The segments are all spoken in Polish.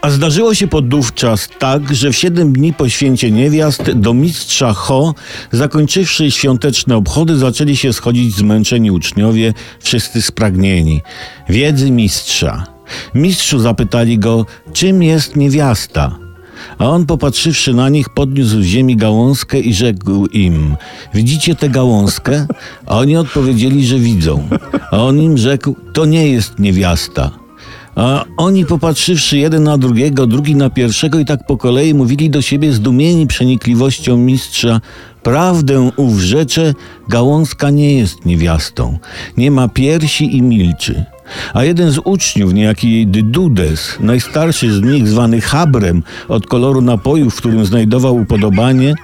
A zdarzyło się podówczas tak, że w siedem dni po święcie niewiast do mistrza Ho, zakończywszy świąteczne obchody, zaczęli się schodzić zmęczeni uczniowie, wszyscy spragnieni wiedzy mistrza. Mistrzu zapytali go, czym jest niewiasta? A on popatrzywszy na nich, podniósł z ziemi gałązkę i rzekł im: Widzicie tę gałązkę? A oni odpowiedzieli, że widzą. A on im rzekł: To nie jest niewiasta. A oni popatrzywszy jeden na drugiego, drugi na pierwszego i tak po kolei mówili do siebie zdumieni przenikliwością mistrza Prawdę ów rzecze, gałązka nie jest niewiastą, nie ma piersi i milczy. A jeden z uczniów, niejaki Dydudes, najstarszy z nich, zwany Habrem, od koloru napoju, w którym znajdował upodobanie,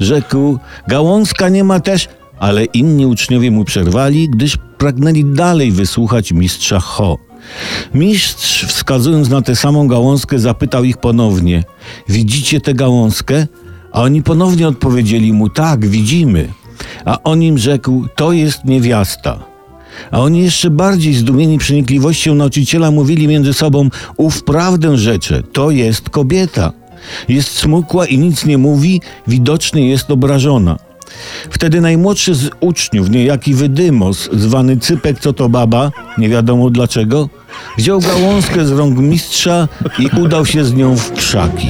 rzekł: Gałązka nie ma też, ale inni uczniowie mu przerwali, gdyż pragnęli dalej wysłuchać mistrza Ho. Mistrz, wskazując na tę samą gałązkę, zapytał ich ponownie: Widzicie tę gałązkę? A oni ponownie odpowiedzieli mu: Tak, widzimy. A on im rzekł: To jest niewiasta. A oni jeszcze bardziej zdumieni przenikliwością nauczyciela mówili między sobą: Ów prawdę rzecze, to jest kobieta. Jest smukła i nic nie mówi, widocznie jest obrażona. Wtedy najmłodszy z uczniów, niejaki Wydymos, zwany Cypek co to baba, nie wiadomo dlaczego, wziął gałązkę z rąk mistrza i udał się z nią w krzaki.